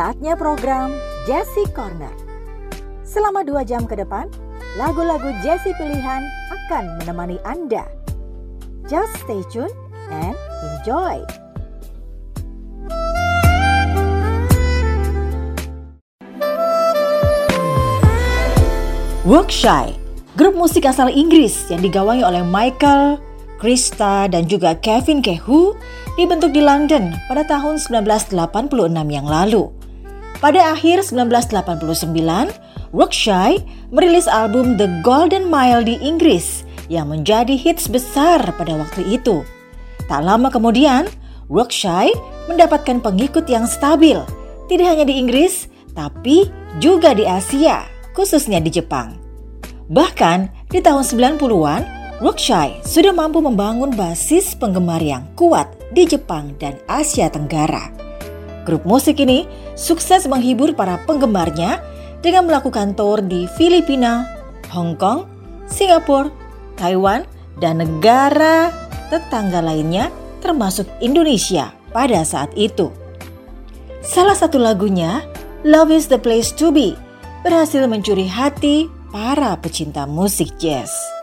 Saatnya program Jesse Corner. Selama dua jam ke depan, lagu-lagu Jesse pilihan akan menemani Anda. Just stay tuned and enjoy. Workshy, grup musik asal Inggris yang digawangi oleh Michael, Krista, dan juga Kevin Kehu dibentuk di London pada tahun 1986 yang lalu. Pada akhir 1989, Workshy merilis album The Golden Mile di Inggris yang menjadi hits besar pada waktu itu. Tak lama kemudian, Workshy mendapatkan pengikut yang stabil, tidak hanya di Inggris, tapi juga di Asia, khususnya di Jepang. Bahkan di tahun 90-an, Workshy sudah mampu membangun basis penggemar yang kuat di Jepang dan Asia Tenggara. Grup musik ini sukses menghibur para penggemarnya dengan melakukan tour di Filipina, Hong Kong, Singapura, Taiwan, dan negara tetangga lainnya termasuk Indonesia pada saat itu. Salah satu lagunya, Love is the Place to Be, berhasil mencuri hati para pecinta musik jazz.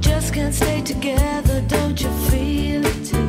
just can't stay together, don't you feel it?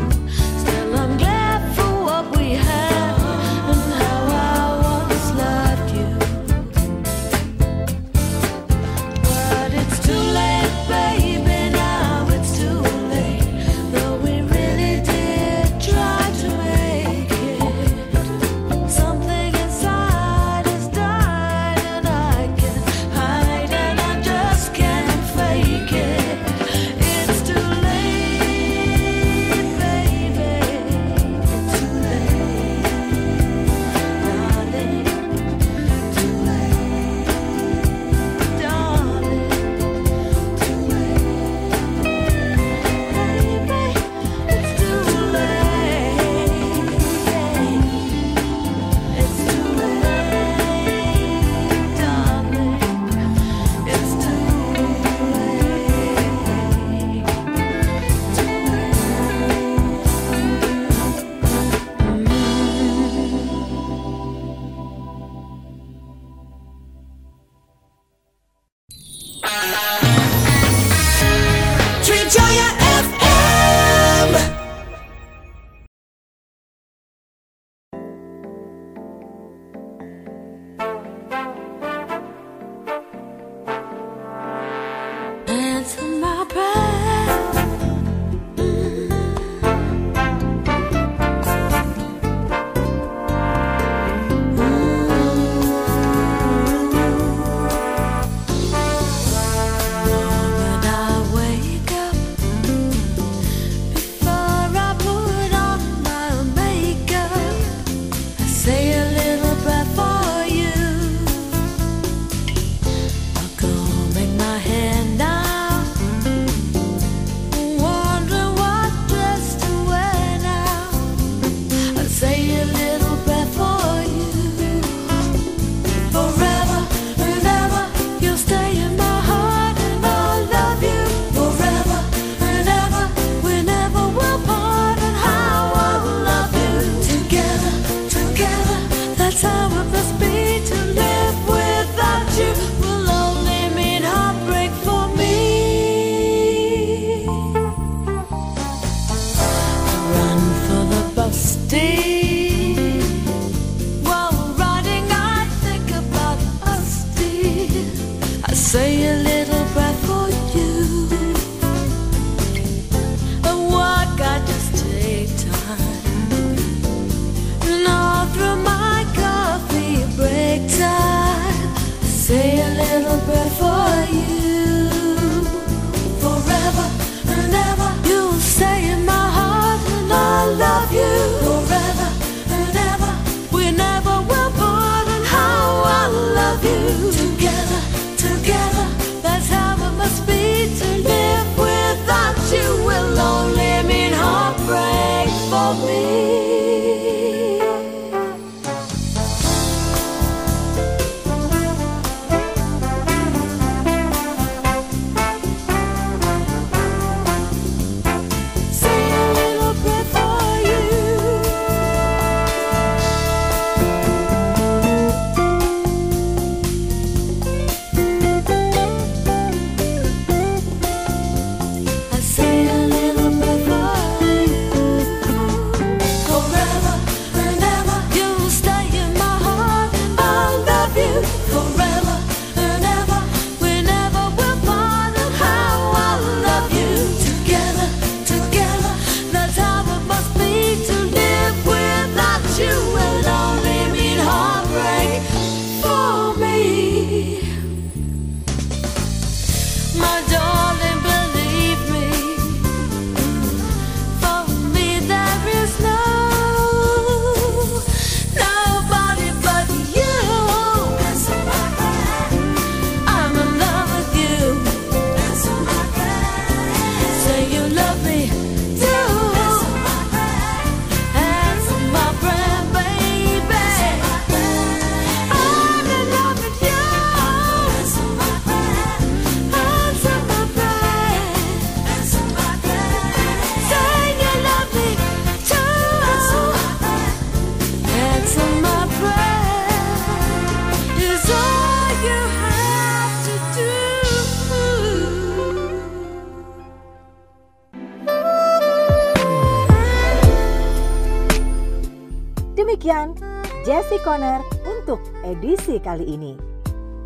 Jesse Conner untuk edisi kali ini.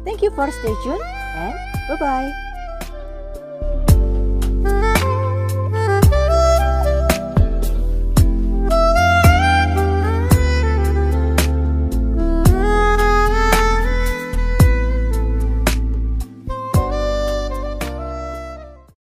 Thank you for stay tuned and bye-bye.